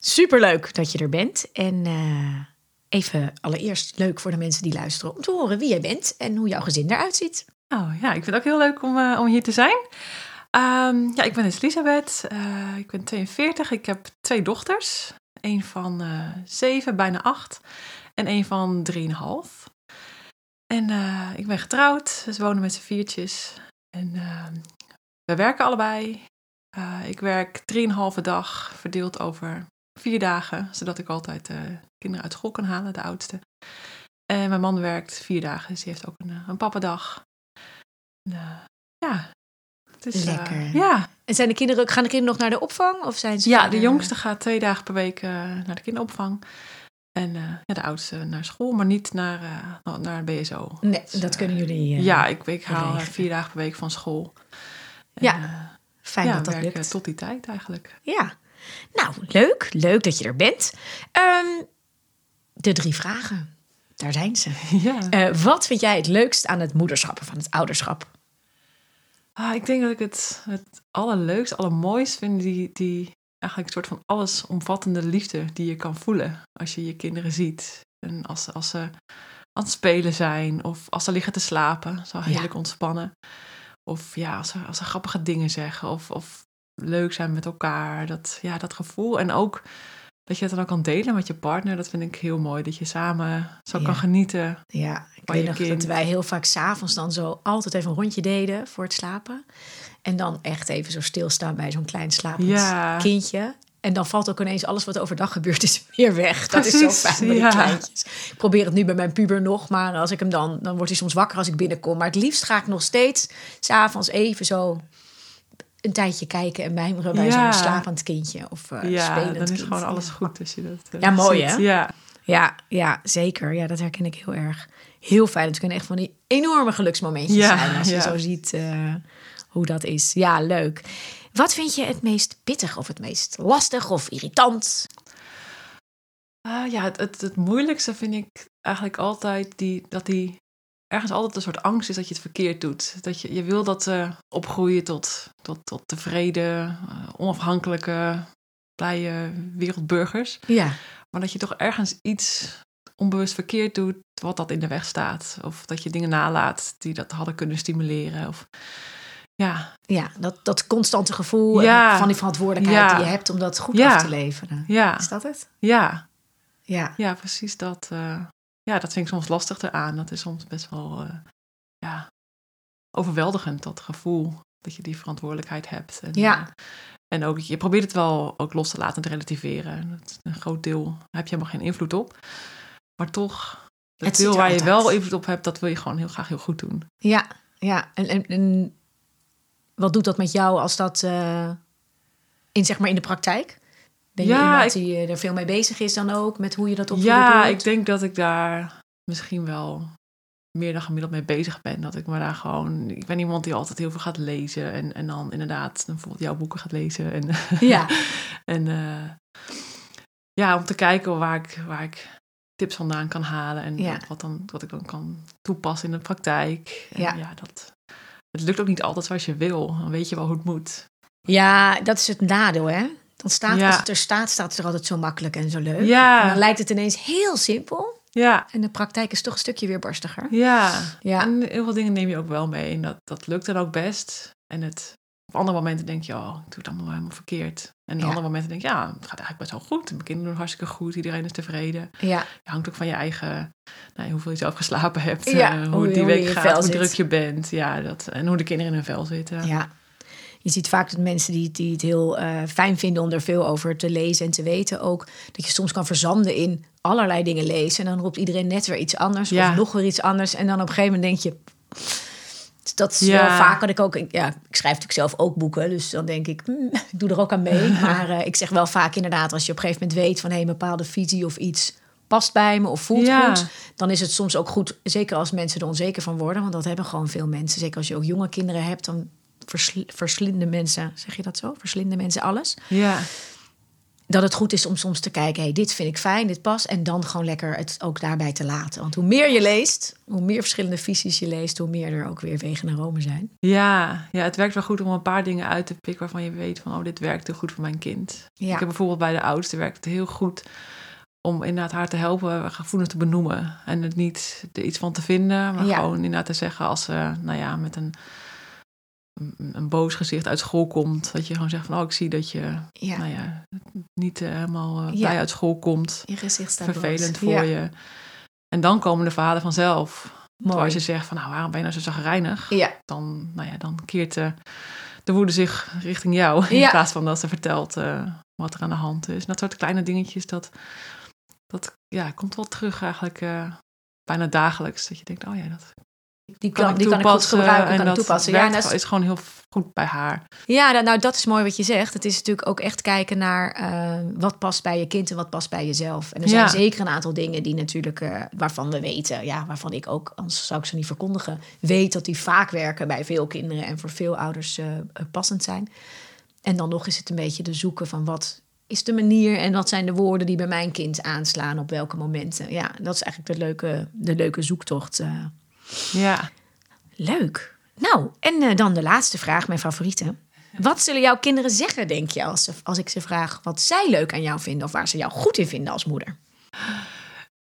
Superleuk dat je er bent. En eh, even allereerst leuk voor de mensen die luisteren om te horen wie jij bent en hoe jouw gezin eruit ziet. Oh ja, ik vind het ook heel leuk om, eh, om hier te zijn. Ehm, ja, ik ben dus Elisabeth. Eh, ik ben 42. Ik heb twee dochters. Een van zeven, bijna acht. En een van drieënhalf. En ik ben getrouwd. Ze wonen met z'n viertjes. En ehm, we werken allebei. ik werk drieënhalve dag verdeeld over vier dagen. Zodat ik altijd kinderen uit school kan halen, de oudste. En mijn man werkt vier dagen, dus die heeft ook een, een pappadag. Uh, ja. Het is, eh, Lekker. ja. En zijn de kinderen, gaan de kinderen nog naar de opvang? Of zijn ze ja, de jongste gaat twee dagen per week uh, naar de kinderopvang. En ja, de oudste naar school, maar niet naar, naar BSO. Nee, dus, dat kunnen jullie. ja, ik, ik haal vier dagen per week van school. En, ja, fijn ja, dat dat lukt. tot die tijd eigenlijk. Ja, nou leuk. Leuk dat je er bent. Um, de drie vragen. Daar zijn ze. Ja. wat vind jij het leukst aan het moederschap of aan het ouderschap? Ah, ik denk dat ik het, het allerleukst, allermooist vind, die, die eigenlijk een soort van allesomvattende liefde die je kan voelen als je je kinderen ziet. En als, als ze aan het spelen zijn of als ze liggen te slapen, zo heerlijk ja. ontspannen. Of ja, als ze, als ze grappige dingen zeggen of, of leuk zijn met elkaar. Dat, ja, dat gevoel. En ook dat je het dan ook kan delen met je partner. Dat vind ik heel mooi. Dat je samen zo Ja. kan genieten. Ja, ik weet nog kind. dat wij heel vaak s'avonds dan zo altijd even een rondje deden voor het slapen. En dan echt even zo stilstaan bij zo'n klein slapend Ja. kindje. En dan valt ook ineens alles wat overdag gebeurt is weer weg. Dat is zo fijn die ja. kleintjes. Ik probeer het nu bij mijn puber nog, maar als ik hem dan... dan wordt hij soms wakker als ik binnenkom. Maar het liefst ga ik nog steeds s'avonds even zo een tijdje kijken en mijmeren bij Ja. zo'n slapend kindje. Of eh ja, spelend dan is kind. gewoon alles goed als je dat eh, Ja, mooi, ziet. hè? Ja. Ja, ja, zeker. Ja, dat herken ik heel erg. Heel fijn. Het kunnen echt van die enorme geluksmomentjes Ja, zijn als je zo ziet eh, hoe dat is. Ja, leuk. Wat vind je het meest pittig of het meest lastig of irritant? Ah, ja, het, het, het moeilijkste vind ik eigenlijk altijd die, dat die ergens altijd een soort angst is dat je het verkeerd doet. Dat je, je wil dat ze opgroeien tot, tot, tot tevreden, eh, onafhankelijke, blije wereldburgers. Ja, Maar dat je toch ergens iets onbewust verkeerd doet wat dat in de weg staat. Of dat je dingen nalaat die dat hadden kunnen stimuleren. Of, ja, ja dat, dat constante gevoel Ja. van die verantwoordelijkheid Ja. die je hebt om dat goed Ja. af te leveren. Is dat het? ja, Ja. ja, precies dat. eh, ja, dat vind ik soms lastig eraan. Dat is soms best wel eh, ja, overweldigend, dat gevoel dat je die verantwoordelijkheid hebt. En, Ja. eh, en ook, je probeert het wel ook los te laten en te relativeren. En dat een groot deel daar heb je helemaal geen invloed op. Maar toch, het, deel waar je wel invloed op hebt, dat wil je gewoon heel graag heel goed doen. Ja, ja. En, en, en wat doet dat met jou als dat eh, in, zeg maar, in de praktijk? Ben je Ja, iemand die eh, er veel mee bezig is dan ook? Met hoe je dat opvoeden Ja, doet? ik denk dat ik daar misschien wel meer dan gemiddeld mee bezig ben. Dat ik me daar gewoon... Ik ben iemand die altijd heel veel gaat lezen. En, en dan inderdaad dan bijvoorbeeld jouw boeken gaat lezen. En, Ja, en eh, ja, om te kijken waar ik, waar ik tips vandaan kan halen. En Ja. wat dan, wat ik dan kan toepassen in de praktijk. En Ja. ja, dat... Het lukt ook niet altijd zoals je wil. Dan weet je wel hoe het moet. ja, dat is het nadeel, hè? Dan staat, Ja. Als het er staat, staat het er altijd zo makkelijk en zo leuk. Ja. En dan lijkt het ineens heel simpel. Ja, En de praktijk is toch een stukje weerbarstiger. Ja. Ja. En heel veel dingen neem je ook wel mee. En dat, dat lukt dan ook best. En het, op andere momenten denk je, oh, ik doe het allemaal helemaal verkeerd. En op Ja. andere momenten denk je, ja, het gaat eigenlijk best wel goed. Mijn kinderen doen hartstikke goed. Iedereen is tevreden. Ja, Het hangt ook van je eigen, nou, hoeveel je zelf geslapen hebt. Ja, eh, hoe, die je week je gaat, hoe druk je bent. Ja, dat, en hoe de kinderen in hun vel zitten. ja. Je ziet vaak dat mensen die, die het heel eh, fijn vinden om er veel over te lezen en te weten ook, dat je soms kan verzanden in allerlei dingen lezen. En dan roept iedereen net weer iets anders Ja. of nog weer iets anders. En dan op een gegeven moment denk je, dat is Ja. wel vaak wat ik ook, ja, ik schrijf natuurlijk zelf ook boeken, dus dan denk ik, hmm, ik doe er ook aan mee. Maar eh, ik zeg wel vaak inderdaad, als je op een gegeven moment weet van hé, een bepaalde visie of iets past bij me of voelt Ja. goed. Dan is het soms ook goed, zeker als mensen er onzeker van worden. Want dat hebben gewoon veel mensen. Zeker als je ook jonge kinderen hebt, dan versl- verslinden mensen, zeg je dat zo? Verslinden mensen alles. Ja, Dat het goed is om soms te kijken, hey, dit vind ik fijn, dit past. En dan gewoon lekker het ook daarbij te laten. Want hoe meer je leest, hoe meer verschillende visies je leest, hoe meer er ook weer wegen naar Rome zijn. ja, ja, het werkt wel goed om een paar dingen uit te pikken waarvan je weet van, oh, dit werkt heel goed voor mijn kind. Ja. Ik heb bijvoorbeeld bij de oudste werkt het heel goed om inderdaad haar te helpen gevoelens te benoemen. En het niet er iets van te vinden, maar Ja. gewoon inderdaad te zeggen als ze, nou ja, met een, een, boos gezicht uit school komt. Dat je gewoon zegt van, oh, ik zie dat je, Ja, nou ja, niet eh, helemaal Ja. blij uit school komt. je gezicht staat Vervelend voor je. En dan komen de verhalen vanzelf. Mooi. als je zegt van, nou, waarom ben je nou zo zagrijnig? Ja, dan, nou ja, dan keert de, de woede zich richting jou. In plaats van dat ze vertelt eh, wat er aan de hand is. En dat soort kleine dingetjes, dat, dat ja, komt wel terug eigenlijk bijna dagelijks. Dat je denkt, oh ja, dat die kan, kan, ik die kan ik goed toepassen. gebruiken, en kan dat toepassen. Ja, dat is, gewoon heel goed bij haar. ja, dat- nou dat is mooi wat je zegt. Het is natuurlijk ook echt kijken naar eh, wat past bij je kind en wat past bij jezelf. En er zijn Ja. zeker een aantal dingen die natuurlijk, eh, waarvan we weten, ja, waarvan ik ook, anders zou ik ze niet verkondigen, weet dat die vaak werken bij veel kinderen en voor veel ouders eh, passend zijn. En dan nog is het een beetje de zoeken van wat is de manier en wat zijn de woorden die bij mijn kind aanslaan op welke momenten. Ja, dat is eigenlijk de leuke, de leuke zoektocht. Ja, Leuk. Nou, en eh, dan de laatste vraag, mijn favoriete. Wat zullen jouw kinderen zeggen, denk je, als, ze, als ik ze vraag wat zij leuk aan jou vinden of waar ze jou goed in vinden als moeder?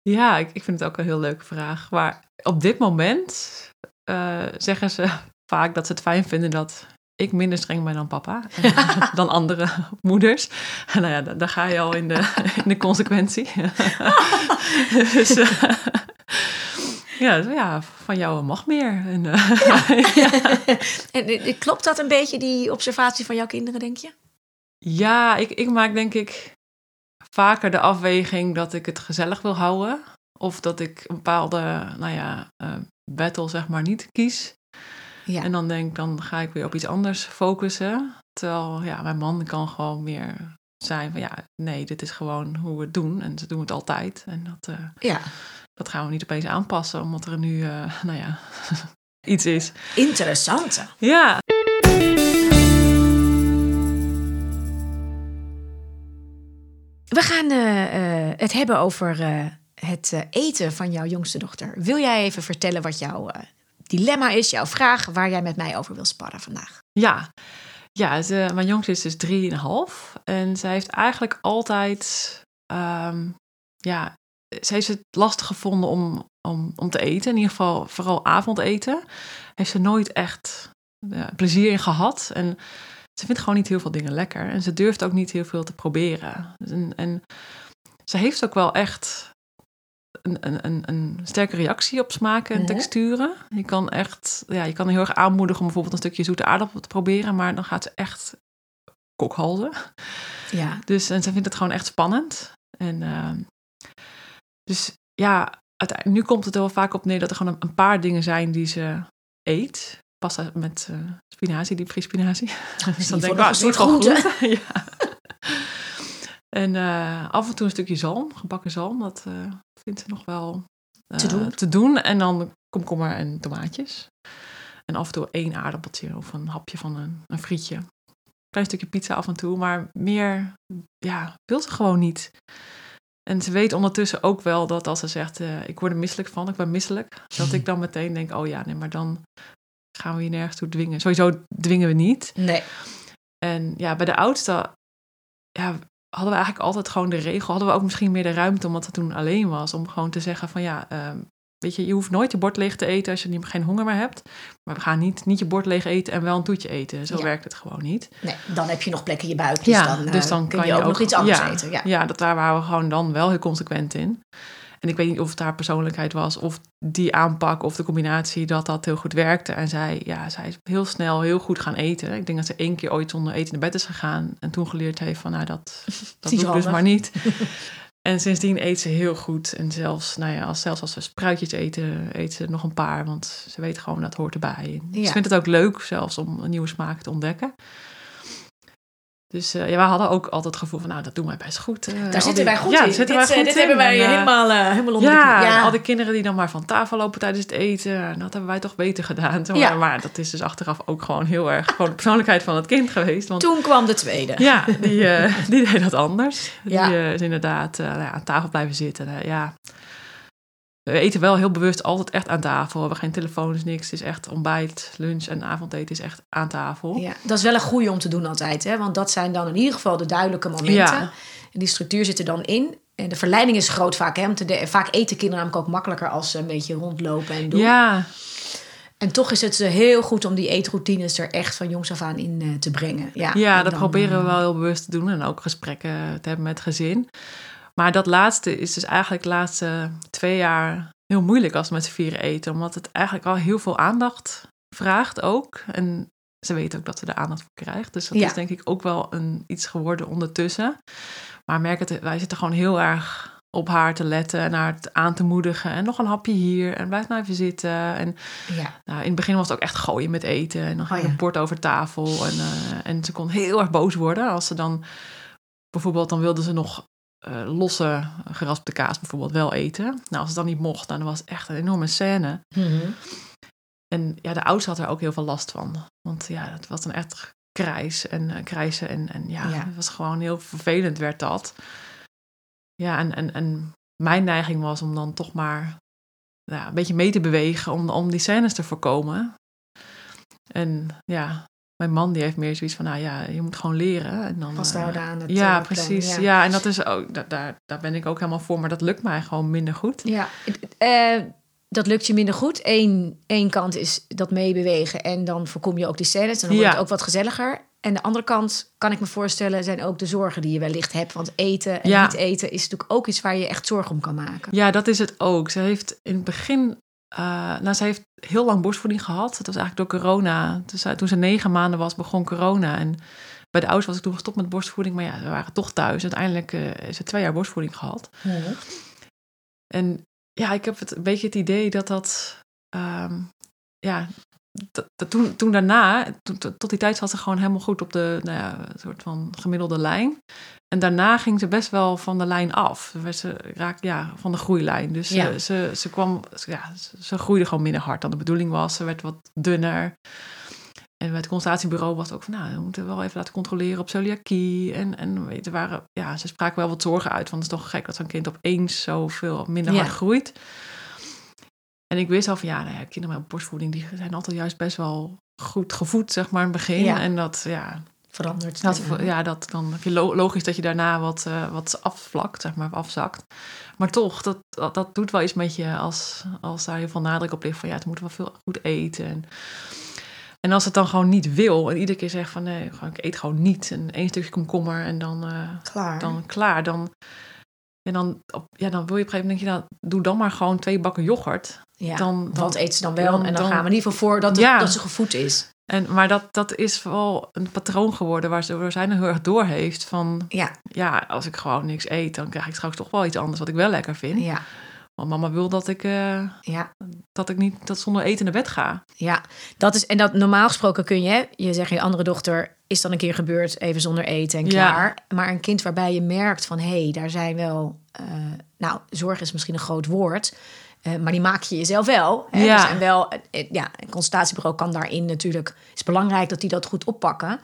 ja ik, ik vind het ook een heel leuke vraag. Maar op dit moment eh, zeggen ze vaak dat ze het fijn vinden dat ik minder streng ben dan papa. dan andere moeders. Nou ja, da- daar ga je al in de, in de consequentie. dus eh, ja, ja, van jou mag meer. En, eh, En eh, klopt dat een beetje, die observatie van jouw kinderen, denk je? Ja, ik, ik maak denk ik vaker de afweging dat ik het gezellig wil houden. Of dat ik een bepaalde, nou ja, eh, battle zeg maar niet kies. Ja. En dan denk ik, dan ga ik weer op iets anders focussen. Terwijl, ja, mijn man kan gewoon meer zijn van, ja, nee, dit is gewoon hoe we het doen. En ze doen het altijd. En dat, eh, ja. Dat gaan we niet opeens aanpassen, omdat er nu, eh, nou ja, iets is. Interessante. Ja, We gaan eh, eh, het hebben over het eten van jouw jongste dochter. Wil jij even vertellen wat jouw dilemma is, jouw vraag, waar jij met mij over wil sparren vandaag? Ja, ja ze, mijn jongste is dus drieënhalf. En zij heeft eigenlijk altijd... ehm, ja, ze heeft het lastig gevonden om, om, om te eten. In ieder geval vooral avondeten. Heeft ze nooit echt ja, plezier in gehad. En ze vindt gewoon niet heel veel dingen lekker. En ze durft ook niet heel veel te proberen. En, en ze heeft ook wel echt een, een, een, een sterke reactie op smaken en texturen. Je kan echt, ja, je kan heel erg aanmoedigen om bijvoorbeeld een stukje zoete aardappel te proberen, maar dan gaat ze echt kokhalzen. Ja. Dus en ze vindt het gewoon echt spannend. En ehm, dus ja, nu komt het er wel vaak op neer dat er gewoon een, paar dingen zijn die ze eet. Pasta met eh, spinazie, diepvriespinazie. Dus Zie je voor ik, ah, een soort groente. goed. ja. En eh, af en toe een stukje zalm, gebakken zalm. Dat eh, vindt ze nog wel Te doen. te doen. En dan komkommer en tomaatjes. En af en toe één aardappeltje of een hapje van een, een frietje. Klein stukje pizza af en toe, maar meer ja, wil ze gewoon niet. En ze weet ondertussen ook wel dat als ze zegt, eh, ik word er misselijk van, ik ben misselijk. Dat ik dan meteen denk, oh ja, nee, maar dan gaan we je nergens toe dwingen. Sowieso dwingen we niet. Nee. En ja, bij de oudste ja, hadden we eigenlijk altijd gewoon de regel. Hadden we ook misschien meer de ruimte, omdat het toen alleen was. Om gewoon te zeggen van ja, ehm, weet je, je hoeft nooit je bord leeg te eten als je niet, geen honger meer hebt. Maar we gaan niet, niet je bord leeg eten en wel een toetje eten. Zo Ja. werkt het gewoon niet. nee, dan heb je nog plek in je buik. Dus dan, eh, dus dan kun kan je ook, nog iets anders ja, eten. Ja. Ja, dat daar waren we gewoon dan wel heel consequent in. En ik weet niet of het haar persoonlijkheid was, of die aanpak, of de combinatie, dat dat heel goed werkte. En zij, ja, zij is heel snel heel goed gaan eten. Ik denk dat ze één keer ooit zonder eten naar bed is gegaan. En toen geleerd heeft van, nou, dat, dat doe ik dus maar niet. en sindsdien eet ze heel goed. En zelfs, nou ja, als, zelfs als we spruitjes eten, eet ze nog een paar. Want ze weet gewoon, dat hoort erbij. Ja. Ze vindt het ook leuk zelfs om een nieuwe smaak te ontdekken. Dus uh, ja, wij hadden ook altijd het gevoel van, nou, dat doen wij best goed. Uh, Daar zitten wij goed ja, in. Zitten dit, wij goed dit in. hebben wij en, helemaal, uh, helemaal onder ja, de Ja, al die kinderen die dan maar van tafel lopen tijdens het eten. Dat hebben wij toch beter gedaan. Toen, ja. Maar dat is dus achteraf ook gewoon heel erg gewoon de persoonlijkheid van het kind geweest. Want, Toen kwam de tweede. Ja, die, die deed dat anders. Die is inderdaad nou aan tafel blijven zitten. ja, we eten wel heel bewust altijd echt aan tafel. We hebben geen telefoons, niks. Het is echt ontbijt, lunch en avondeten is echt aan tafel. Ja, dat is wel een goede om te doen altijd. Hè? Want dat zijn dan in ieder geval de duidelijke momenten. Ja. En die structuur zit er dan in. En de verleiding is groot vaak. Hè? vaak eten kinderen namelijk ook makkelijker als ze een beetje rondlopen en doen. Ja. En toch is het heel goed om die eetroutines er echt van jongs af aan in uh, te brengen. Ja, ja dat proberen we wel heel bewust te doen. En ook gesprekken te hebben met gezin. Maar dat laatste is dus eigenlijk de laatste twee jaar heel moeilijk als we met z'n vieren eten. Omdat het eigenlijk al heel veel aandacht vraagt ook. En ze weten ook dat ze er aandacht voor krijgt. Dus dat is denk ik ook wel een, iets geworden ondertussen. Maar merk het, wij zitten gewoon heel erg op haar te letten en haar aan te moedigen. En nog een hapje hier en blijf nou even zitten. En ja. nou, in het begin was het ook echt gooien met eten. En dan ging oh, een bord over tafel. En, uh, en ze kon heel erg boos worden als ze dan... Bijvoorbeeld, dan wilde ze nog uh, losse geraspte kaas bijvoorbeeld wel eten. Nou, als het dan niet mocht, dan was het echt een enorme scène. Mm En ja, de oudste had er ook heel veel last van. Want ja, het was dan echt krijs en uh, krijsen. En, en ja, het was gewoon heel vervelend werd dat. Ja, en, en, en mijn neiging was om dan toch maar ja, een beetje mee te bewegen om, om die scènes te voorkomen. En ja, mijn man die heeft meer zoiets van, nou ja, je moet gewoon leren. En dan, Vasthouden uh, aan het Ja, uh, precies. ja. en dat is ook, daar, daar, daar ben ik ook helemaal voor, maar dat lukt mij gewoon minder goed. Ja, uh, dat lukt je minder goed. Eén, één kant is dat meebewegen en dan voorkom je ook die scènes en dan wordt het ook wat gezelliger. En de andere kant kan ik me voorstellen zijn ook de zorgen die je wellicht hebt. Want eten en niet eten is natuurlijk ook iets waar je echt zorgen om kan maken. Ja, dat is het ook. Ze heeft in het begin uh, nou, ze heeft heel lang borstvoeding gehad. Dat was eigenlijk door corona. Dus, toen ze negen maanden was, begon corona. En bij de ouders was ik toen gestopt met borstvoeding. Maar ja, we waren toch thuis. Uiteindelijk uh, is ze twee jaar borstvoeding gehad. En ja, ik heb het, een beetje het idee dat dat... Um, ja, toen, toen daarna, tot die tijd zat ze gewoon helemaal goed op de nou ja, soort van gemiddelde lijn. En daarna ging ze best wel van de lijn af. Ze raakte ja, van de groeilijn. Dus ze, ze, ze, kwam, ja, ze groeide gewoon minder hard dan de bedoeling was. Ze werd wat dunner. En bij het consultatiebureau was het ook van, nou, we moeten wel even laten controleren op celiakie. En, en weet, er waren, ja, ze spraken wel wat zorgen uit, want het is toch gek dat zo'n kind opeens zoveel minder hard groeit. En ik wist al van, ja, nou ja, kinderen met borstvoeding, die zijn altijd juist best wel goed gevoed, zeg maar, in het begin. En dat, ja, verandert. Dat, ja, dat dan logisch dat je daarna wat, uh, wat afvlakt, zeg maar, afzakt. Maar toch, dat, dat, dat, doet wel iets met je als, als daar heel veel nadruk op ligt van ja, het moet wel veel goed eten. En, en als het dan gewoon niet wil en iedere keer zegt van nee, ik eet gewoon niet en één stukje komkommer en dan, uh, klaar. dan klaar, dan, en dan, op, ja, dan wil je op een gegeven moment, denk je, nou, doe dan maar gewoon twee bakken yoghurt. Ja, dan, dan, wat eet ze dan wel? en dan, gaan we in ieder geval voor dat, het, dat ze gevoed is. En, maar dat, dat is wel een patroon geworden waar ze, waar zij heel erg door heeft. Van ja. ja, als ik gewoon niks eet, dan krijg ik straks toch wel iets anders wat ik wel lekker vind. Ja. Want mama wil dat ik, uh, ja. dat ik niet dat zonder eten naar bed ga. Ja, dat is, en dat normaal gesproken kun je, je zegt je andere dochter, is dan een keer gebeurd, even zonder eten en klaar. Ja. Maar een kind waarbij je merkt van hé, hey, daar zijn wel, uh, nou, zorg is misschien een groot woord. Uh, maar die maak je jezelf wel. Hè? Ja. Dus wel, ja, een consultatiebureau kan daarin natuurlijk. Het is belangrijk dat die dat goed oppakken.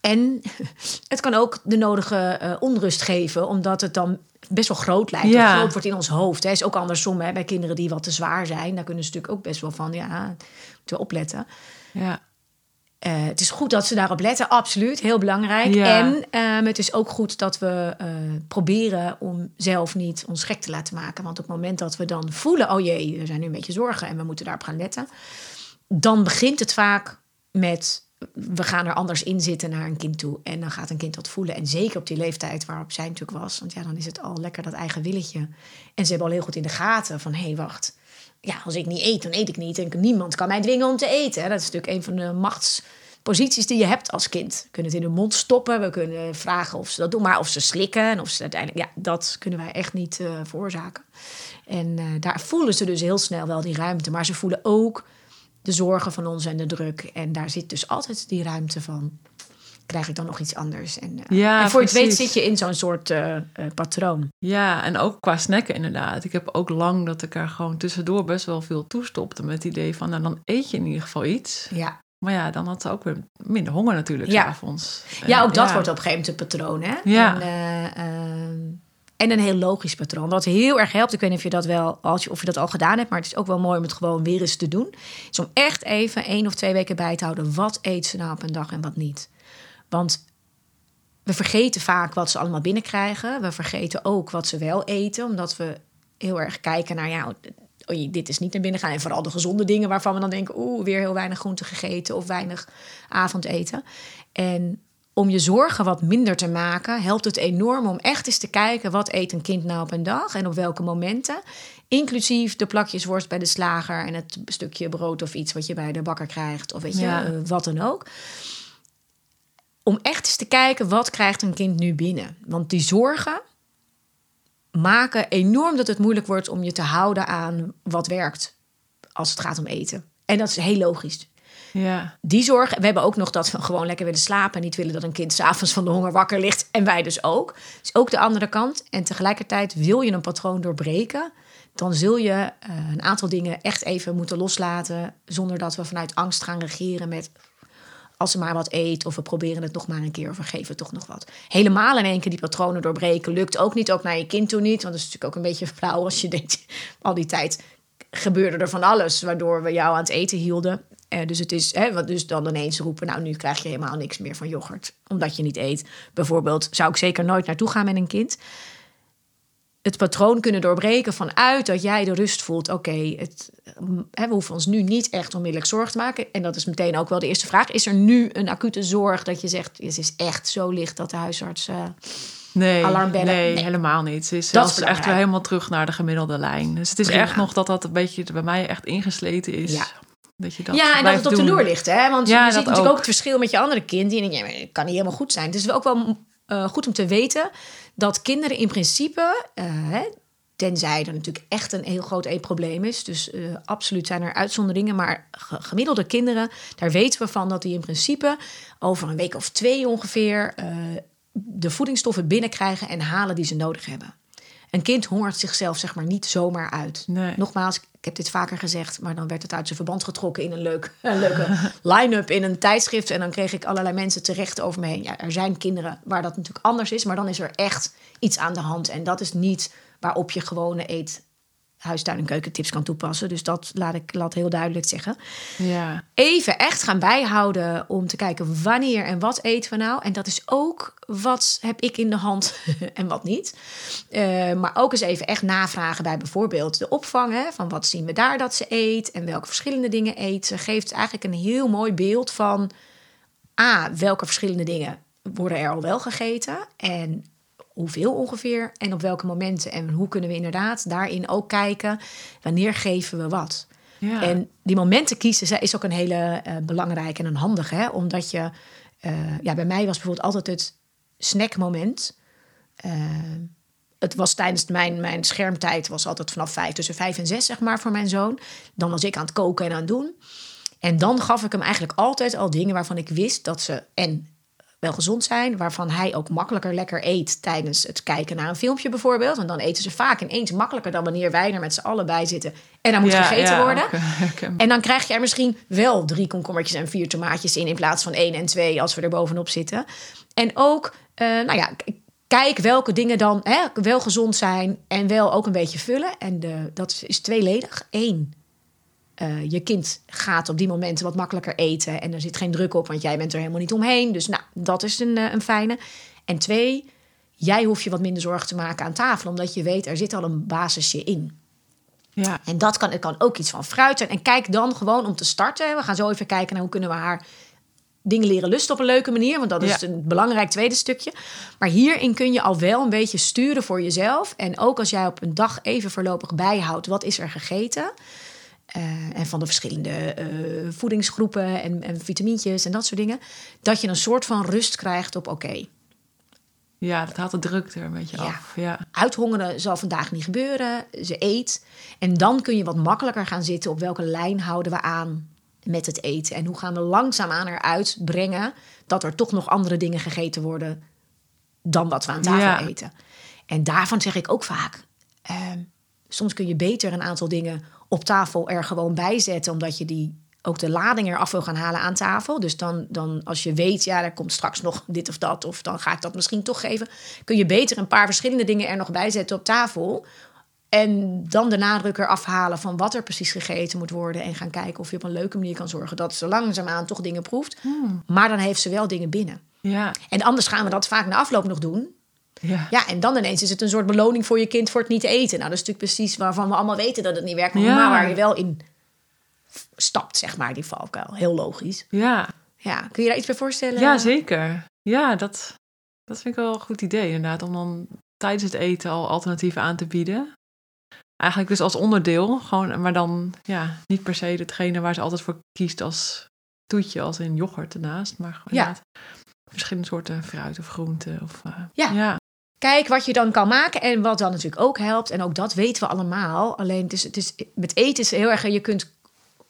En het kan ook de nodige uh, onrust geven, omdat het dan best wel groot lijkt. Ja. groot wordt in ons hoofd. Het is ook andersom hè, bij kinderen die wat te zwaar zijn. Daar kunnen ze natuurlijk ook best wel van, ja, moeten we opletten. Ja. Uh, het is goed dat ze daarop letten, absoluut, heel belangrijk. Ja. En um, het is ook goed dat we uh, proberen om zelf niet ons gek te laten maken. Want op het moment dat we dan voelen, oh jee, er zijn nu een beetje zorgen en we moeten daarop gaan letten, dan begint het vaak met we gaan er anders in zitten naar een kind toe. En dan gaat een kind dat voelen. En zeker op die leeftijd waarop zij natuurlijk was. Want ja, dan is het al lekker dat eigen willetje. En ze hebben al heel goed in de gaten van... hé, hey, wacht. Ja, als ik niet eet, dan eet ik niet. En niemand kan mij dwingen om te eten. Dat is natuurlijk een van de machtsposities die je hebt als kind. We kunnen het in hun mond stoppen. We kunnen vragen of ze dat doen. Maar of ze slikken en of ze uiteindelijk... Ja, dat kunnen wij echt niet uh, veroorzaken. En uh, daar voelen ze dus heel snel wel die ruimte. Maar ze voelen ook de zorgen van ons en de druk. En daar zit dus altijd die ruimte van. Krijg ik dan nog iets anders. En, eh, Ja, en voor je het weet precies. zit je in zo'n soort eh, eh, patroon. Ja, en ook qua snacken inderdaad. Ik heb ook lang dat ik er gewoon tussendoor best wel veel toestopte. Met het idee van, nou dan eet je in ieder geval iets. Ja, Maar ja, dan had ze ook weer minder honger natuurlijk Ja. s'avonds. ja ook dat ja. wordt op een gegeven moment een patroon. Hè? Ja. En, eh, ehm, en een heel logisch patroon. Wat heel erg helpt, ik weet niet of je dat wel, als je, of je dat al gedaan hebt, maar het is ook wel mooi om het gewoon weer eens te doen. Is om echt even één of twee weken bij te houden. Wat eet ze nou op een dag en wat niet? Want we vergeten vaak wat ze allemaal binnenkrijgen. We vergeten ook wat ze wel eten, omdat we heel erg kijken naar, ja, oh, dit is niet naar binnen gaan. En vooral de gezonde dingen waarvan we dan denken, oeh, weer heel weinig groente gegeten of weinig avondeten. En om je zorgen wat minder te maken, helpt het enorm om echt eens te kijken wat eet een kind nou op een dag en op welke momenten. Inclusief de plakjes worst bij de slager en het stukje brood of iets wat je bij de bakker krijgt. Of weet je, Ja. eh, wat dan ook. Om echt eens te kijken wat krijgt een kind nu binnen. Want die zorgen maken enorm dat het moeilijk wordt om je te houden aan wat werkt als het gaat om eten. En dat is heel logisch. Ja, Die zorgen. We hebben ook nog dat we gewoon lekker willen slapen. En niet willen dat een kind s'avonds van de honger wakker ligt. En wij dus ook. Dus ook de andere kant. En tegelijkertijd wil je een patroon doorbreken. Dan zul je eh, een aantal dingen echt even moeten loslaten. Zonder dat we vanuit angst gaan regeren met. Als ze maar wat eet, of we proberen het nog maar een keer, of we geven toch nog wat. Helemaal in één keer die patronen doorbreken lukt ook niet, ook naar je kind toe niet. Want dat is natuurlijk ook een beetje flauw als je denkt, al die tijd gebeurde er van alles waardoor we jou aan het eten hielden. Eh, dus het is, hè, wat dus dan ineens roepen, nou nu krijg je helemaal niks meer van yoghurt, omdat je niet eet. Bijvoorbeeld zou ik zeker nooit naartoe gaan met een kind. Het patroon kunnen doorbreken vanuit dat jij de rust voelt. Oké, het, mm, we hoeven ons nu niet echt onmiddellijk zorgen te maken. En dat is meteen ook wel de eerste vraag. Is er nu een acute zorg dat je zegt, het is echt zo licht dat de huisarts... eh, nee, Alarmbellen? nee, Nee. helemaal niet. Is Dat is echt weer helemaal terug naar de gemiddelde lijn. Dus het is Prima. echt nog dat dat een beetje bij mij echt ingesleten is. Ja. Dat je dat ja, en dat het op de loer ligt. Hè? Want Ja, je ziet natuurlijk ook. ook het verschil met je andere kind. Die denkt, ja, maar het kan niet helemaal goed zijn. Het is ook wel eh, goed om te weten dat kinderen in principe... hè, tenzij er natuurlijk echt een heel groot eetprobleem is. Dus eh, absoluut zijn er uitzonderingen. Maar ge- gemiddelde kinderen, daar weten we van... dat die in principe over een week of twee ongeveer... de voedingsstoffen binnenkrijgen en halen die ze nodig hebben. Een kind hongert zichzelf zeg maar niet zomaar uit. Nee. Nogmaals, ik heb dit vaker gezegd, maar dan werd het uit zijn verband getrokken in een, leuk, leuke line-up in een tijdschrift. En dan kreeg ik allerlei mensen terecht over me heen. Ja, er zijn kinderen waar dat natuurlijk anders is, maar dan is er echt iets aan de hand. En dat is niet waarop je gewone eet, huistuin- en keukentips kan toepassen. Dus dat laat ik laat heel duidelijk zeggen Ja, even echt gaan bijhouden om te kijken wanneer en wat eten we nou. En dat is ook wat heb ik in de hand en wat niet. Eh, maar ook eens even echt navragen bij bijvoorbeeld de opvang. Hè, van wat zien we daar dat ze eet en welke verschillende dingen eet ze. Geeft eigenlijk een heel mooi beeld van... A, welke verschillende dingen worden er al wel gegeten en hoeveel ongeveer en op welke momenten. En hoe kunnen we inderdaad daarin ook kijken wanneer geven we wat. ja. En die momenten kiezen ze- is ook een hele eh, belangrijke en een handige. Hè? Omdat je, eh, ja, bij mij was bijvoorbeeld altijd het snackmoment. Eh, het was tijdens mijn, mijn schermtijd, was altijd vanaf vijf, tussen vijf en zes, zeg maar, voor mijn zoon. Dan was ik aan het koken en aan het doen. En dan gaf ik hem eigenlijk altijd al dingen waarvan ik wist dat ze en wel gezond zijn, waarvan hij ook makkelijker lekker eet tijdens het kijken naar een filmpje bijvoorbeeld. En dan eten ze vaak ineens makkelijker dan wanneer wij er met z'n allen bij zitten en dan moet Ja, gegeten ja, worden. En dan krijg je er misschien wel drie komkommertjes en vier tomaatjes in... in plaats van één en twee als we er bovenop zitten. En ook, eh, nou ja, kijk welke dingen dan hè, wel gezond zijn... en wel ook een beetje vullen. En de, dat is tweeledig. Eén, eh, je kind gaat op die momenten wat makkelijker eten... en er zit geen druk op, want jij bent er helemaal niet omheen. Dus nou, dat is een, eh, een fijne. En twee, jij hoeft je wat minder zorgen te maken aan tafel... omdat je weet, er zit al een basisje in. ja. En dat kan, het kan ook iets van fruit zijn. En kijk dan gewoon om te starten. We gaan zo even kijken naar hoe kunnen we haar dingen leren lusten op een leuke manier. Want dat is Ja. een belangrijk tweede stukje. Maar hierin kun je al wel een beetje sturen voor jezelf. En ook als jij op een dag even voorlopig bijhoudt. Wat is er gegeten? Eh, en van de verschillende eh, voedingsgroepen en, en vitamintjes en dat soort dingen. Dat je een soort van rust krijgt op oké. ja, dat haalt de druk er een beetje Ja. af. Ja. Uithongeren zal vandaag niet gebeuren. Ze eet. En dan kun je wat makkelijker gaan zitten op welke lijn houden we aan met het eten? En hoe gaan we langzaamaan eruit brengen dat er toch nog andere dingen gegeten worden dan wat we aan tafel Ja. eten? En daarvan zeg ik ook vaak: ehm, soms kun je beter een aantal dingen op tafel er gewoon bij zetten, omdat je die ook de lading eraf wil gaan halen aan tafel. Dus dan, dan als je weet, ja, er komt straks nog dit of dat, of dan ga ik dat misschien toch geven, kun je beter een paar verschillende dingen er nog bij zetten op tafel. En dan de nadruk eraf halen van wat er precies gegeten moet worden. En gaan kijken of je op een leuke manier kan zorgen dat ze langzaamaan toch dingen proeft. Maar dan heeft ze wel dingen binnen. Ja, En anders gaan we dat vaak na afloop nog doen. Ja. Ja, en dan ineens is het een soort beloning voor je kind voor het niet eten. Nou, dat is natuurlijk precies waarvan we allemaal weten dat het niet werkt. Maar Ja. waar je wel in stapt, zeg maar, die valkuil. Heel logisch. ja. Ja, kun je daar iets bij voorstellen? Ja, zeker. Ja, dat, dat vind ik wel een goed idee inderdaad. Om dan tijdens het eten al alternatieven aan te bieden. Eigenlijk dus als onderdeel. Gewoon, maar dan ja, niet per se hetgene waar ze altijd voor kiest als toetje. Als in yoghurt ernaast. Maar gewoon Ja. verschillende soorten fruit of groenten. Of, eh, Ja. ja. Kijk wat je dan kan maken en wat dan natuurlijk ook helpt. En ook dat weten we allemaal. Alleen het is, het is, met eten is heel erg... Je kunt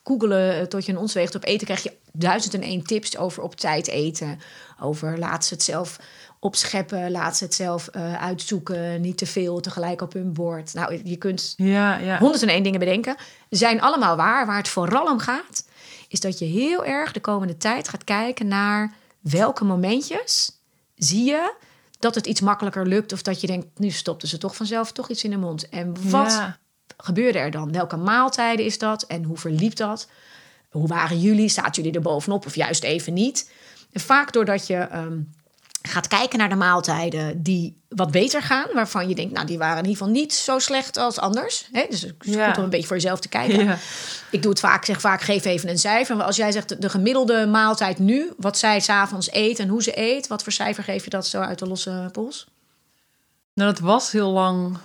googelen eh, tot je een ons weegt. Op eten krijg je duizend en één tips over op tijd eten. Over laat ze het zelf opscheppen. Laat ze het zelf eh, uitzoeken. Niet te veel tegelijk op hun bord. Nou, je kunt Ja, ja. 101 dingen bedenken. Zijn allemaal waar. Waar het vooral om gaat, is dat je heel erg de komende tijd gaat kijken naar welke momentjes zie je dat het iets makkelijker lukt. Of dat je denkt, nu stopten ze toch vanzelf toch iets in de mond. En wat Ja. gebeurde er dan? Welke maaltijden is dat? En hoe verliep dat? Hoe waren jullie? Zaten jullie er bovenop of juist even niet? En vaak doordat je ehm, gaat kijken naar de maaltijden die wat beter gaan, waarvan je denkt, nou, die waren in ieder geval niet zo slecht als anders. Hè? Dus het is Ja. goed om een beetje voor jezelf te kijken. Ja. Ik doe het vaak, zeg vaak, geef even een cijfer. Maar als jij zegt de- de gemiddelde maaltijd nu, wat zij s'avonds eet en hoe ze eet, wat voor cijfer geef je dat zo uit de losse pols? Nou, dat was heel lang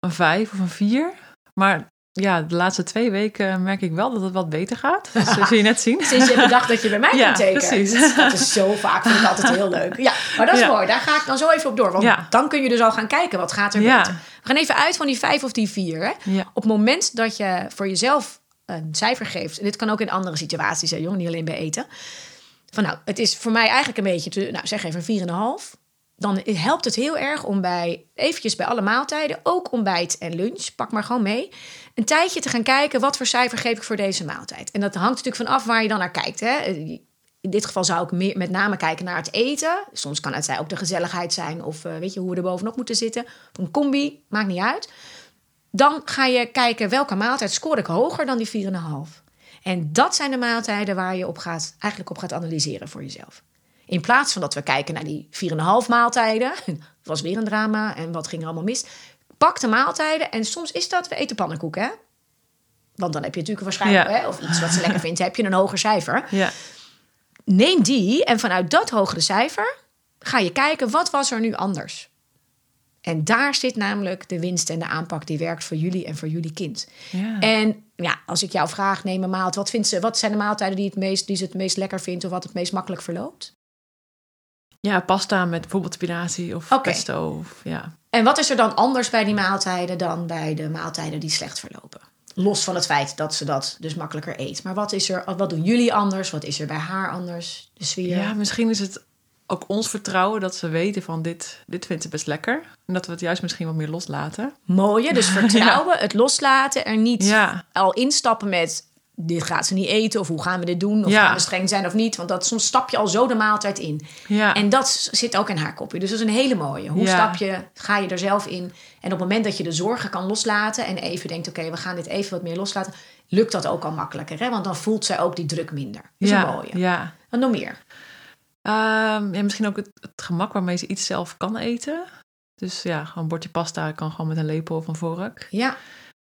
een vijf of een vier. Maar ja, de laatste twee weken merk ik wel dat het wat beter gaat. Dus dat zul je net zien. Sinds je hebt bedacht dat je bij mij Ja, kunt tekenen. precies. Dat is zo vaak, vind ik altijd heel leuk. Ja, maar dat is Ja. mooi. Daar ga ik dan zo even op door. Want Ja. dan kun je dus al gaan kijken, wat gaat er beter. We gaan even uit van die vijf of die vier. Hè? Op het moment dat je voor jezelf een cijfer geeft... en dit kan ook in andere situaties, hè, jongen, niet alleen bij eten... van nou, het is voor mij eigenlijk een beetje... Te, nou, zeg even een 4,5... dan helpt het heel erg om bij eventjes bij alle maaltijden... ook ontbijt en lunch, pak maar gewoon mee... een tijdje te gaan kijken... wat voor cijfer geef ik voor deze maaltijd. En dat hangt natuurlijk van af waar je dan naar kijkt. Hè? In dit geval zou ik meer, met name kijken naar het eten. Soms kan het ook de gezelligheid zijn... of eh, weet je, hoe we er bovenop moeten zitten. Een combi, maakt niet uit. Dan ga je kijken welke maaltijd scoor ik hoger dan die 4,5. En dat zijn de maaltijden waar je op gaat, eigenlijk op gaat analyseren voor jezelf. In plaats van dat we kijken naar die 4,5 maaltijden. Was weer een drama en wat ging er allemaal mis. Pak de maaltijden en soms is dat, we eten pannenkoeken hè. Want dan heb je natuurlijk waarschijnlijk, Ja. hè, of iets wat ze lekker vindt, heb je een hoger cijfer. Ja. Neem die en vanuit dat hogere cijfer ga je kijken wat was er nu anders. En daar zit namelijk de winst en de aanpak die werkt voor jullie en voor jullie kind. Ja. En ja, als ik jou vraag, neem een maaltijd. Wat, vindt ze, wat zijn de maaltijden die, het meest, die ze het meest lekker vindt of wat het meest makkelijk verloopt? Ja, pasta met bijvoorbeeld spinazie of pesto. Of, ja. En wat is er dan anders bij die maaltijden dan bij de maaltijden die slecht verlopen? Los van het feit dat ze dat dus makkelijker eet. Maar wat is er, wat doen jullie anders? Wat is er bij haar anders? De sfeer? ja, misschien is het ook ons vertrouwen dat ze weten van dit, dit vindt ze best lekker. En dat we het juist misschien wat meer loslaten. Mooie, dus vertrouwen, het loslaten, er niet Ja. al instappen met dit gaat ze niet eten of hoe gaan we dit doen of Ja. gaan we streng zijn of niet, want dat soms stap je al zo de maaltijd in. Ja. En dat zit ook in haar kopje. Dus dat is een hele mooie. Hoe Ja. stap je, ga je er zelf in? En op het moment dat je de zorgen kan loslaten en even denkt, oké, we gaan dit even wat meer loslaten, lukt dat ook al makkelijker, hè? Want dan voelt zij ook die druk minder. Dat is ja, een mooie. Ja. En nog meer. Ja, misschien ook het, het gemak waarmee ze iets zelf kan eten. Dus ja, gewoon een bordje pasta kan gewoon met een lepel of een vork. Ja.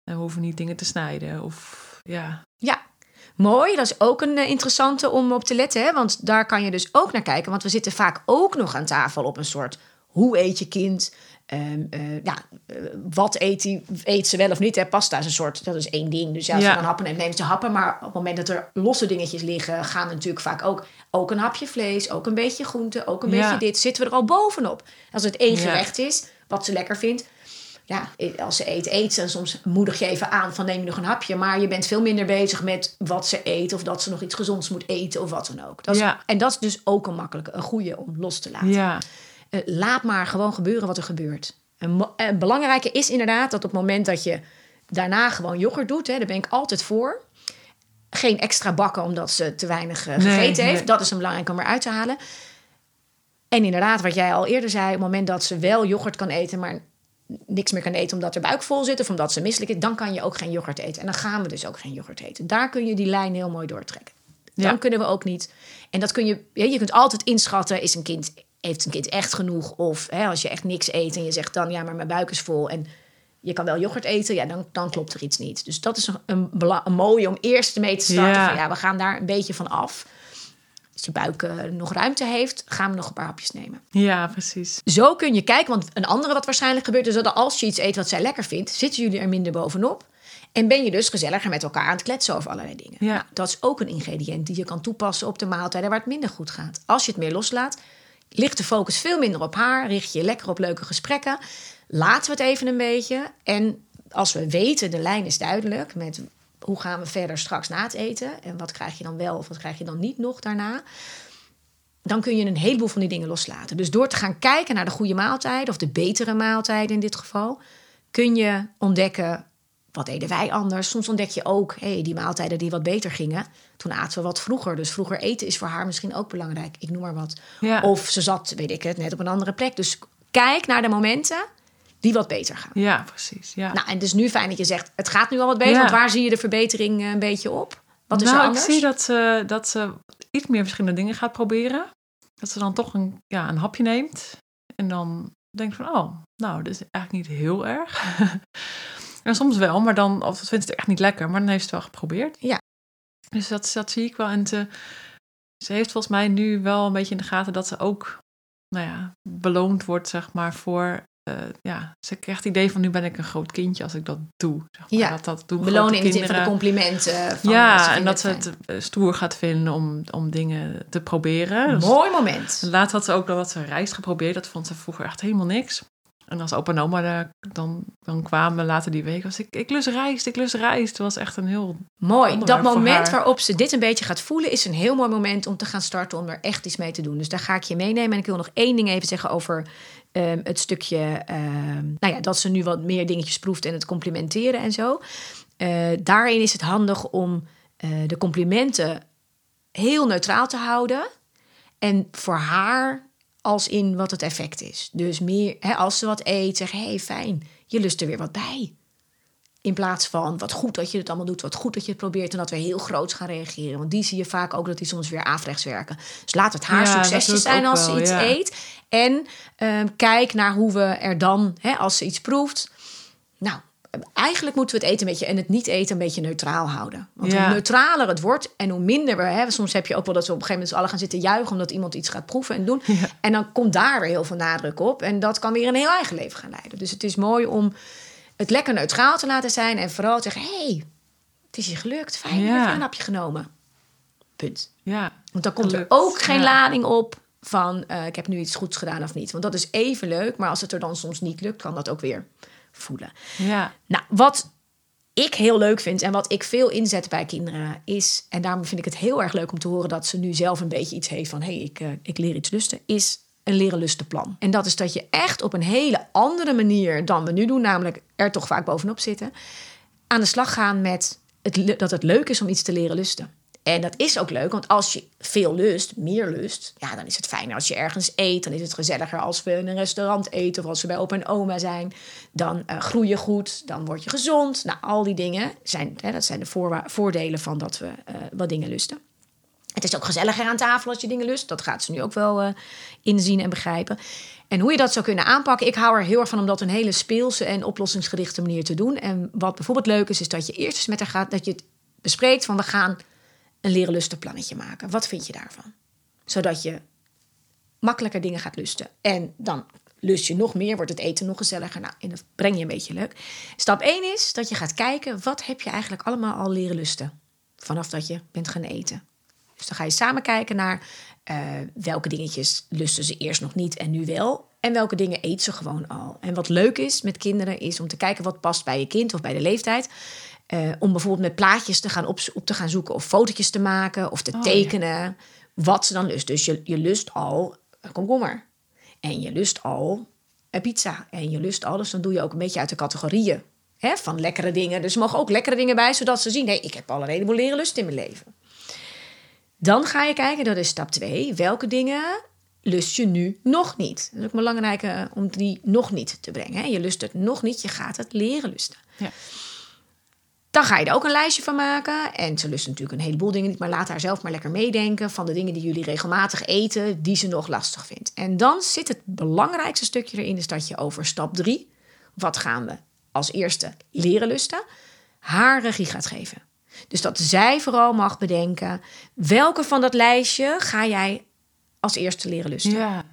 En we hoeven niet dingen te snijden. Of ja, Ja, mooi. Dat is ook een eh, interessante om op te letten. Hè? Want daar kan je dus ook naar kijken. Want we zitten vaak ook nog aan tafel op een soort... hoe eet je kind? Ehm, eh, ja, eh, wat eet, die, eet ze wel of niet? Hè? Pasta is een soort, dat is één ding. Dus ja, als Ja. ze dan happen neemt, neemt ze happen. Maar op het moment dat er losse dingetjes liggen... gaan er natuurlijk vaak ook, ook een hapje vlees... ook een beetje groente, ook een Ja. beetje dit. Zitten we er al bovenop. Als het één gerecht is, wat ze lekker vindt... ja, als ze eet, eet ze. En soms moedig je even aan van neem je nog een hapje. Maar je bent veel minder bezig met wat ze eet. Of dat ze nog iets gezonds moet eten of wat dan ook. Dat is, Ja. En dat is dus ook een makkelijke, een goede om los te laten. Ja, Eh, laat maar gewoon gebeuren wat er gebeurt. En en het belangrijke is inderdaad dat op het moment dat je daarna gewoon yoghurt doet, hè, daar ben ik altijd voor. Geen extra bakken omdat ze te weinig eh, Nee, gegeten heeft. nee. Dat is een belangrijk om eruit te halen. En inderdaad, wat jij al eerder zei, op het moment dat ze wel yoghurt kan eten, maar niks meer kan eten omdat er buik vol zit of omdat ze misselijk is, dan kan je ook geen yoghurt eten. En dan gaan we dus ook geen yoghurt eten. Daar kun je die lijn heel mooi doortrekken. Dan Ja. kunnen we ook niet. En dat kun je, je kunt altijd inschatten, is een kind, heeft een kind echt genoeg? Of hè, als je echt niks eet en je zegt dan, ja, maar mijn buik is vol en je kan wel yoghurt eten, ja, dan, dan klopt er iets niet. Dus dat is een, een mooie om eerst mee te starten. Ja. Van, ja, we gaan daar een beetje van af. Als je buik eh, nog ruimte heeft, gaan we nog een paar hapjes nemen. ja, precies. Zo kun je kijken, want een andere wat waarschijnlijk gebeurt... is dat als je iets eet wat zij lekker vindt... zitten jullie er minder bovenop. En ben je dus gezelliger met elkaar aan het kletsen over allerlei dingen. Ja. Nou, dat is ook een ingrediënt die je kan toepassen op de maaltijden waar het minder goed gaat. Als je het meer loslaat, ligt de focus veel minder op haar. Richt je lekker op leuke gesprekken. Laten we het even een beetje. En als we weten, de lijn is duidelijk... met hoe gaan we verder straks na het eten... en wat krijg je dan wel of wat krijg je dan niet nog daarna dan kun je een heleboel van die dingen loslaten. Dus door te gaan kijken naar de goede maaltijden, of de betere maaltijden in dit geval, kun je ontdekken wat deden wij anders. Soms ontdek je ook, hey, die maaltijden die wat beter gingen, toen aten we wat vroeger. Dus vroeger eten is voor haar misschien ook belangrijk. Ik noem maar wat. Ja. Of ze zat, weet ik het, net op een andere plek. Dus kijk naar de momenten die wat beter gaan. Ja, precies. Ja. Nou, en het is nu fijn dat je zegt, het gaat nu al wat beter. Ja. Want waar zie je de verbetering eh, een beetje op? Wat is nou, er ik anders? zie dat ze, dat ze iets meer verschillende dingen gaat proberen. Dat ze dan toch een, ja, een hapje neemt. En dan denkt van, oh, nou, dit is eigenlijk niet heel erg. en soms wel, maar dan, of vindt ze het echt niet lekker. Maar dan heeft ze het wel geprobeerd. Ja. Dus dat, dat zie ik wel. En ze, ze heeft volgens mij nu wel een beetje in de gaten dat ze ook, nou ja, beloond wordt, zeg maar, voor... eh, ja, ze krijgt het idee van nu ben ik een groot kindje als ik dat doe. Zeg maar. Ja, dat, dat doen Belonen in de zin van de complimenten. Van, Ja, en dat ze het eh, stoer gaat vinden om, om dingen te proberen. Dus Mooi moment. laatst had ze ook nog wat ze rijst geprobeerd. Dat vond ze vroeger echt helemaal niks. En als opa en oma daar dan, dan kwamen later die week, was ik, ik lust rijst, ik lust rijst. Het was echt een heel... Mooi. Dat moment waarop ze dit een beetje gaat voelen, is een heel mooi moment om te gaan starten om er echt iets mee te doen. Dus daar ga ik je meenemen. En ik wil nog één ding even zeggen over ehm, het stukje, ehm, nou ja, dat ze nu wat meer dingetjes proeft en het complimenteren en zo. Eh, daarin is het handig om eh, de complimenten heel neutraal te houden. En voor haar als in wat het effect is. Dus meer, hè, als ze wat eet, zeg hey, fijn, je lust er weer wat bij. In plaats van wat goed dat je het allemaal doet, wat goed dat je het probeert en dat we heel groot gaan reageren. Want die zie je vaak ook dat die soms weer averechts werken. Dus laat het haar Ja, succesjes zijn als ze iets ja. eet. En ehm, kijk naar hoe we er dan, hè, als ze iets proeft. Nou, eigenlijk moeten we het eten een beetje en het niet eten een beetje neutraal houden. Want Ja. hoe neutraler het wordt en hoe minder we, hè, soms heb je ook wel dat we op een gegeven moment alle gaan zitten juichen omdat iemand iets gaat proeven en doen. En dan komt daar weer heel veel nadruk op en dat kan weer een heel eigen leven gaan leiden. Dus het is mooi om het lekker neutraal te laten zijn en vooral te zeggen: hé, hey, het is je gelukt, fijn, Ja. heb je een hapje genomen. Punt. Ja, Want dan komt Gelukt, er ook geen ja. lading op van eh, ik heb nu iets goeds gedaan of niet. Want dat is even leuk, maar als het er dan soms niet lukt, kan dat ook weer voelen. ja, Nou, wat ik heel leuk vind en wat ik veel inzet bij kinderen is, en daarom vind ik het heel erg leuk om te horen dat ze nu zelf een beetje iets heeft van hé, hey, ik, eh, ik leer iets lusten, is een leren lusten plan. En dat is dat je echt op een hele andere manier dan we nu doen, namelijk er toch vaak bovenop zitten, aan de slag gaan met het, dat het leuk is om iets te leren lusten. En dat is ook leuk, want als je veel lust, meer lust, ja, dan is het fijner als je ergens eet. Dan is het gezelliger als we in een restaurant eten of als we bij opa en oma zijn. Dan eh, groei je goed, dan word je gezond. Nou, al die dingen zijn, hè, dat zijn de voordelen van dat we eh, wat dingen lusten. Het is ook gezelliger aan tafel als je dingen lust. Dat gaat ze nu ook wel eh, inzien en begrijpen. En hoe je dat zou kunnen aanpakken, ik hou er heel erg van om dat een hele speelse en oplossingsgerichte manier te doen. En wat bijvoorbeeld leuk is, is dat je eerst eens met haar gaat, dat je het bespreekt van we gaan een leren lustenplannetje maken. Wat vind je daarvan? Zodat je makkelijker dingen gaat lusten. En dan lust je nog meer, wordt het eten nog gezelliger. Nou, en dat breng je een beetje leuk. Stap 1 is dat je gaat kijken, wat heb je eigenlijk allemaal al leren lusten? Vanaf dat je bent gaan eten. Dus dan ga je samen kijken naar eh, welke dingetjes lusten ze eerst nog niet en nu wel. En welke dingen eet ze gewoon al. En wat leuk is met kinderen is om te kijken wat past bij je kind of bij de leeftijd. Eh, om bijvoorbeeld met plaatjes te gaan op, op te gaan zoeken of fotootjes te maken of te Oh, tekenen. Wat ze dan lust. Dus je, je lust al een komkommer. En je lust al een pizza. En je lust al. Dus dan doe je ook een beetje uit de categorieën hè, van lekkere dingen. Dus er mogen ook lekkere dingen bij, zodat ze zien: nee, ik heb al een heleboel leren lust in mijn leven. Dan ga je kijken, dat is stap 2. Welke dingen lust je nu nog niet? Dat is ook belangrijk eh, om die nog niet te brengen. Hè? Je lust het nog niet, je gaat het leren lusten. Ja. Dan ga je er ook een lijstje van maken. En ze lust natuurlijk een heleboel dingen niet, maar laat haar zelf maar lekker meedenken van de dingen die jullie regelmatig eten, die ze nog lastig vindt. En dan zit het belangrijkste stukje erin, is dat je over stap 3, wat gaan we als eerste leren lusten, haar regie gaat geven. Dus dat zij vooral mag bedenken welke van dat lijstje ga jij als eerste leren lusten. Ja.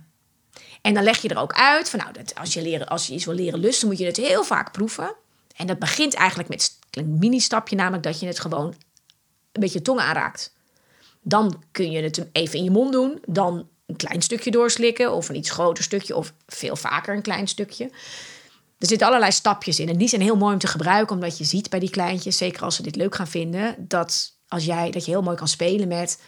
En dan leg je er ook uit van nou, dat als, je leren, als je iets wil leren lusten, moet je het heel vaak proeven. En dat begint eigenlijk met een mini-stapje, namelijk dat je het gewoon een beetje je tong aanraakt. Dan kun je het even in je mond doen, dan een klein stukje doorslikken of een iets groter stukje of veel vaker een klein stukje. Er zitten allerlei stapjes in en die zijn heel mooi om te gebruiken, omdat je ziet bij die kleintjes, zeker als ze dit leuk gaan vinden, dat, als jij, dat je heel mooi kan spelen met.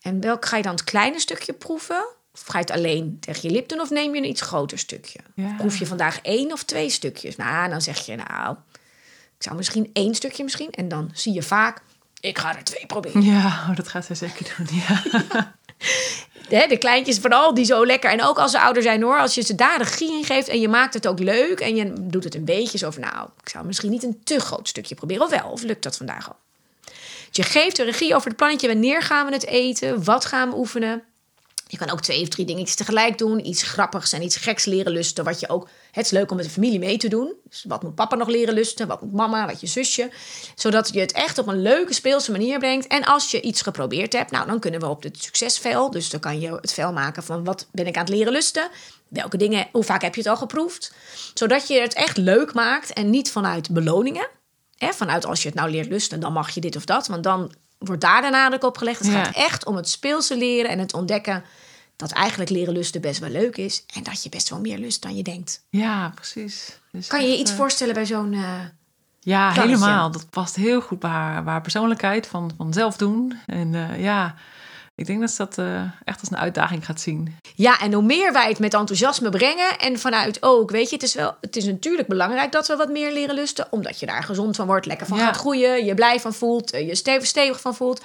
En welk ga je dan het kleine stukje proeven? Of ga je het alleen tegen je lip doen of neem je een iets groter stukje? Ja. Proef je vandaag één of twee stukjes? Nou, dan zeg je nou, ik zou misschien één stukje misschien. En dan zie je vaak, ik ga er twee proberen. Ja, oh, dat gaat zij zeker doen. Ja. de kleintjes vooral, die zo lekker. En ook als ze ouder zijn hoor. Als je ze daar regie in geeft en je maakt het ook leuk. En je doet het een beetje zo van, nou, ik zou misschien niet een te groot stukje proberen. Of wel, of lukt dat vandaag al? Dus je geeft de regie over het plannetje. Wanneer gaan we het eten? Wat gaan we oefenen? Je kan ook twee of drie dingetjes tegelijk doen. Iets grappigs en iets geks leren lusten. Wat je ook. Het is leuk om met de familie mee te doen. Dus wat moet papa nog leren lusten? Wat moet mama? Wat je zusje? Zodat je het echt op een leuke speelse manier brengt. En als je iets geprobeerd hebt, nou dan kunnen we op het succesvel. Dus dan kan je het vel maken van wat ben ik aan het leren lusten? Welke dingen? Hoe vaak heb je het al geproefd? Zodat je het echt leuk maakt en niet vanuit beloningen. Hè, vanuit als je het nou leert lusten, dan mag je dit of dat. Want dan wordt daar de nadruk op gelegd. Het Ja. gaat echt om het speelse leren en het ontdekken dat eigenlijk leren lusten best wel leuk is. En dat je best wel meer lust dan je denkt. ja, precies. Dus Kan je je iets eh, voorstellen bij zo'n... eh, Ja, plannetje? helemaal. Dat past heel goed bij haar, bij haar persoonlijkheid van, van zelf doen. En eh, ja, ik denk dat ze dat eh, echt als een uitdaging gaat zien. Ja, en hoe meer wij het met enthousiasme brengen en vanuit ook, weet je, het is wel, het is natuurlijk belangrijk dat we wat meer leren lusten, omdat je daar gezond van wordt, lekker van Ja. gaat groeien, je blij van voelt, eh, je stevig, stevig van voelt.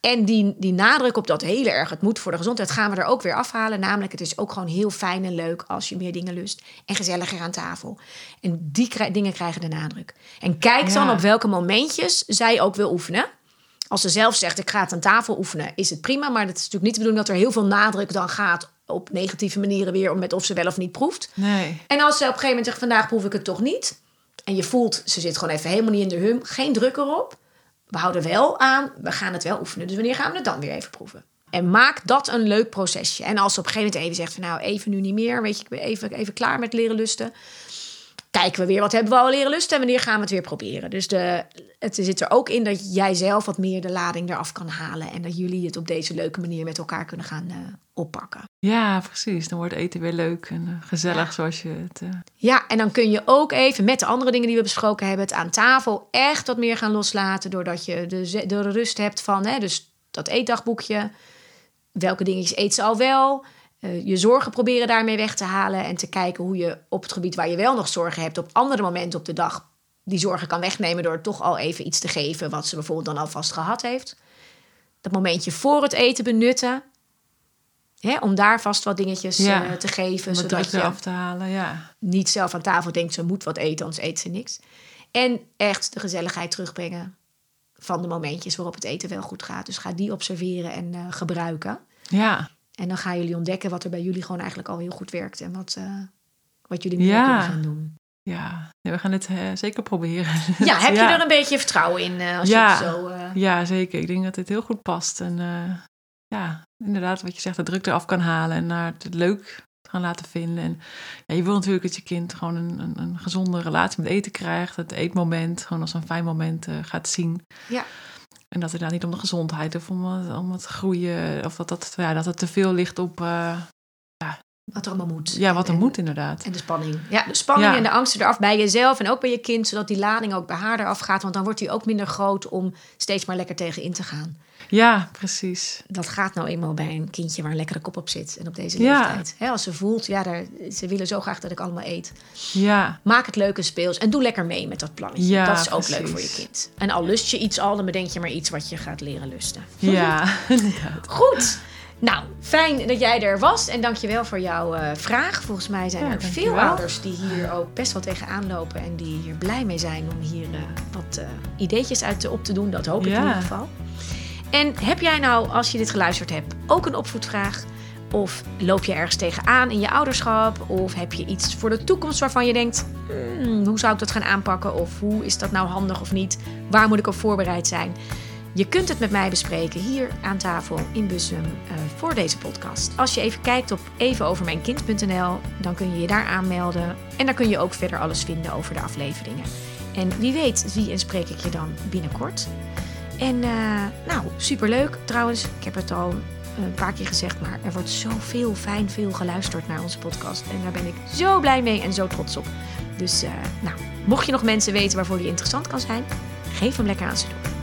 En die, die nadruk op dat hele erg, het moet voor de gezondheid, gaan we er ook weer afhalen. Namelijk, het is ook gewoon heel fijn en leuk als je meer dingen lust en gezelliger aan tafel. En die dingen krijgen de nadruk. En kijk dan op welke momentjes zij ook wil oefenen. Als ze zelf zegt, ik ga het aan tafel oefenen, is het prima. Maar het is natuurlijk niet de bedoeling dat er heel veel nadruk dan gaat op negatieve manieren weer, om met of ze wel of niet proeft. Nee. En als ze op een gegeven moment zegt, vandaag proef ik het toch niet. En je voelt, ze zit gewoon even helemaal niet in de hum. Geen druk erop. We houden wel aan, we gaan het wel oefenen. Dus wanneer gaan we het dan weer even proeven? En maak dat een leuk procesje. En als ze op een gegeven moment even zegt van nou, even nu niet meer. Weet je, ik ben even, even klaar met leren lusten. Kijken we weer, wat hebben we al leren lusten en wanneer gaan we het weer proberen? Dus de, het zit er ook in dat jij zelf wat meer de lading eraf kan halen. En dat jullie het op deze leuke manier met elkaar kunnen gaan eh, oppakken. Ja, precies. Dan wordt eten weer leuk en eh, gezellig zoals je het... eh, Ja, en dan kun je ook even met de andere dingen die we besproken hebben, het aan tafel echt wat meer gaan loslaten. Doordat je de, de rust hebt van, hè, dus dat eetdagboekje. Welke dingetjes eet ze al wel? Eh, je zorgen proberen daarmee weg te halen. En te kijken hoe je op het gebied waar je wel nog zorgen hebt, op andere momenten op de dag die zorgen kan wegnemen. Door toch al even iets te geven wat ze bijvoorbeeld dan alvast gehad heeft. Dat momentje voor het eten benutten. Hè, om daar vast wat dingetjes Ja, eh, te geven. om zodat je eraf te halen, ja. niet zelf aan tafel denkt, ze moet wat eten, anders eet ze niks. En echt de gezelligheid terugbrengen van de momentjes waarop het eten wel goed gaat. Dus ga die observeren en eh, gebruiken. Ja, En dan gaan jullie ontdekken wat er bij jullie gewoon eigenlijk al heel goed werkt. En wat, eh, wat jullie meer Ja. kunnen gaan doen. ja. Nee, we gaan dit eh, zeker proberen. Ja, heb je er een beetje vertrouwen in eh, als Ja. je het zo... Ja, zeker. Ik denk dat dit heel goed past. En ja, inderdaad, wat je zegt, de druk eraf kan halen en naar het leuk gaan laten vinden. En ja, je wil natuurlijk dat je kind gewoon een, een, een gezonde relatie met eten krijgt. Het eetmoment gewoon als een fijn moment gaat zien. Ja. En dat het daar niet om de gezondheid of om, het- om het groeien, of dat, dat, ja, dat het te veel ligt op, eh, wat er allemaal moet. Ja, wat er En- moet inderdaad. En de spanning. Ja, de spanning Ja. en de angsten eraf bij jezelf en ook bij je kind, zodat die lading ook bij haar eraf gaat. Want dan wordt die ook minder groot om steeds maar lekker tegen in te gaan. Ja, precies. Dat gaat nou eenmaal bij een kindje waar een lekkere kop op zit en op deze Ja. leeftijd. Hè, als ze voelt, ja, daar, ze willen zo graag dat ik allemaal eet. Ja, Maak het leuk en speels en doe lekker mee met dat plannetje. Ja, dat is ook leuk voor je kind. En al lust je iets al, dan bedenk je maar iets wat je gaat leren lusten. ja. Goed. Nou, fijn dat jij er was en dankjewel voor jouw eh, vraag. Volgens mij zijn Ja, er veel ouders die hier ook best wel tegenaan lopen en die hier blij mee zijn om hier eh, wat eh, ideetjes uit te, op te doen. Dat hoop ik in ieder geval. En heb jij nou, als je dit geluisterd hebt, ook een opvoedvraag? Of loop je ergens tegenaan in je ouderschap? Of heb je iets voor de toekomst waarvan je denkt: "Hmm, hoe zou ik dat gaan aanpakken? Of hoe is dat nou handig of niet? Waar moet ik op voorbereid zijn? Je kunt het met mij bespreken hier aan tafel in Bussum eh, voor deze podcast. Als je even kijkt op evenovermijnkind.nl, dan kun je je daar aanmelden. En dan kun je ook verder alles vinden over de afleveringen. En wie weet zie en spreek ik je dan binnenkort. En eh, nou, superleuk trouwens. Ik heb het al een paar keer gezegd, maar er wordt zoveel fijn veel geluisterd naar onze podcast. En daar ben ik zo blij mee en zo trots op. Dus eh, nou, mocht je nog mensen weten waarvoor die interessant kan zijn, geef hem lekker aan ze door.